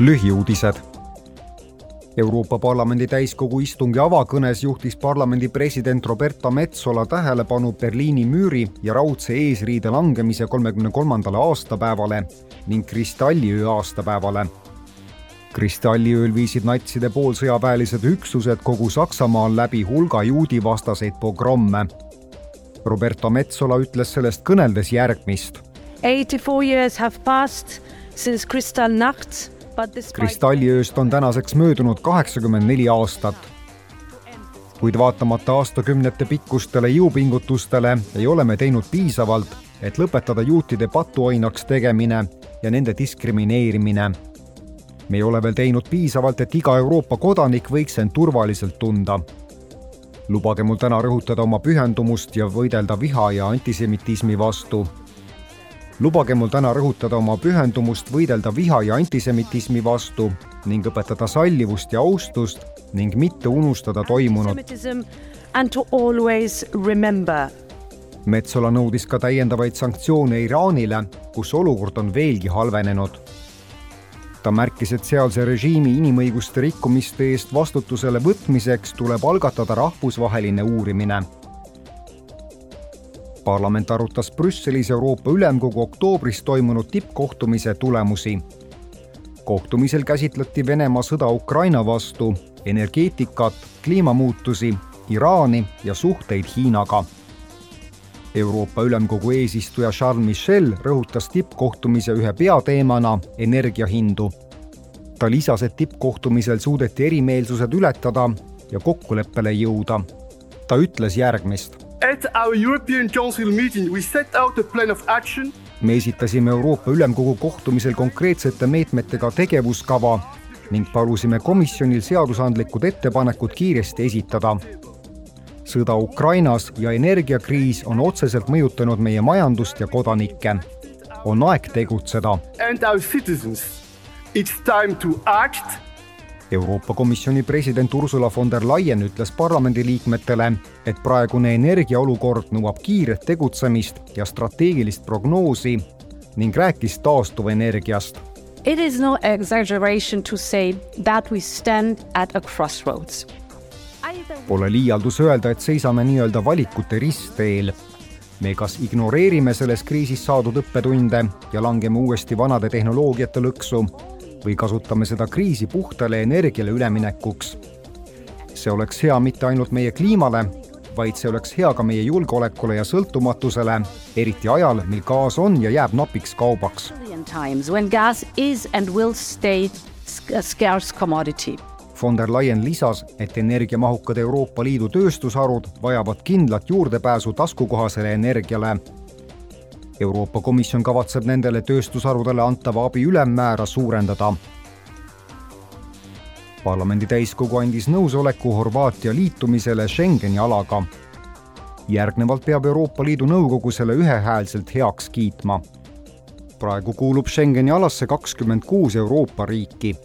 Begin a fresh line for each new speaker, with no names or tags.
lühiuudised. Euroopa Parlamendi täiskogu istungi avakõnes juhtis parlamendi president Roberta Metsola tähelepanu Berliini müüri ja raudse eesriide langemise kolmekümne kolmandale aastapäevale ning Kristalliöö aastapäevale. kristalliööl viisid natside poolsõjaväelised üksused kogu Saksamaal läbi hulga juudivastaseid pogromme. Roberta Metsola ütles sellest kõneldes järgmist.
Eighty four years have passed since Kristallnacht
kristalliööst on tänaseks möödunud kaheksakümmend neli aastat. kuid vaatamata aastakümnete pikkustele jõupingutustele ei ole me teinud piisavalt, et lõpetada juutide patuoinaks tegemine ja nende diskrimineerimine. me ei ole veel teinud piisavalt, et iga Euroopa kodanik võiks end turvaliselt tunda. lubage mul täna rõhutada oma pühendumust ja võidelda viha ja antisemitismi vastu lubage mul täna rõhutada oma pühendumust võidelda viha ja antisemitismi vastu ning õpetada sallivust ja austust ning mitte unustada toimunut. Metsola nõudis ka täiendavaid sanktsioone Iraanile, kus olukord on veelgi halvenenud. ta märkis, et sealse režiimi inimõiguste rikkumiste eest vastutusele võtmiseks tuleb algatada rahvusvaheline uurimine parlament arutas Brüsselis Euroopa Ülemkogu oktoobris toimunud tippkohtumise tulemusi. kohtumisel käsitleti Venemaa sõda Ukraina vastu, energeetikat, kliimamuutusi, Iraani ja suhteid Hiinaga. Euroopa Ülemkogu eesistuja Charles Michel rõhutas tippkohtumise ühe peateemana energiahindu. ta lisas, et tippkohtumisel suudeti erimeelsused ületada ja kokkuleppele jõuda. ta ütles järgmist
At our European Council meeting we set out a plan of action.
me esitasime Euroopa Ülemkogu kohtumisel konkreetsete meetmetega tegevuskava ning palusime komisjonil seadusandlikud ettepanekud kiiresti esitada. sõda Ukrainas ja energiakriis on otseselt mõjutanud meie majandust ja kodanikke. on aeg tegutseda.
And our citizens. It's time to act
Euroopa Komisjoni president Ursula von der Leyen ütles parlamendiliikmetele, et praegune energiaolukord nõuab kiiret tegutsemist ja strateegilist prognoosi ning rääkis taastuvenergiast.
It is no exaggeration to say that we stand at a crossroads.
Pole liialdus öelda, et seisame nii-öelda valikute ristteel. me kas ignoreerime selles kriisis saadud õppetunde ja langeme uuesti vanade tehnoloogiate lõksu või kasutame seda kriisi puhtale energiale üleminekuks. see oleks hea mitte ainult meie kliimale, vaid see oleks hea ka meie julgeolekule ja sõltumatusele, eriti ajal, mil gaas on ja jääb napiks kaubaks. Von der Leyen lisas, et energiamahukad Euroopa Liidu tööstusharud vajavad kindlat juurdepääsu taskukohasele energiale Euroopa Komisjon kavatseb nendele tööstusharudele antava abi ülemmäära suurendada. parlamendi täiskogu andis nõusoleku Horvaatia liitumisele Schengeni alaga. järgnevalt peab Euroopa Liidu Nõukogu selle ühehäälselt heaks kiitma. praegu kuulub Schengeni alasse kakskümmend kuus Euroopa riiki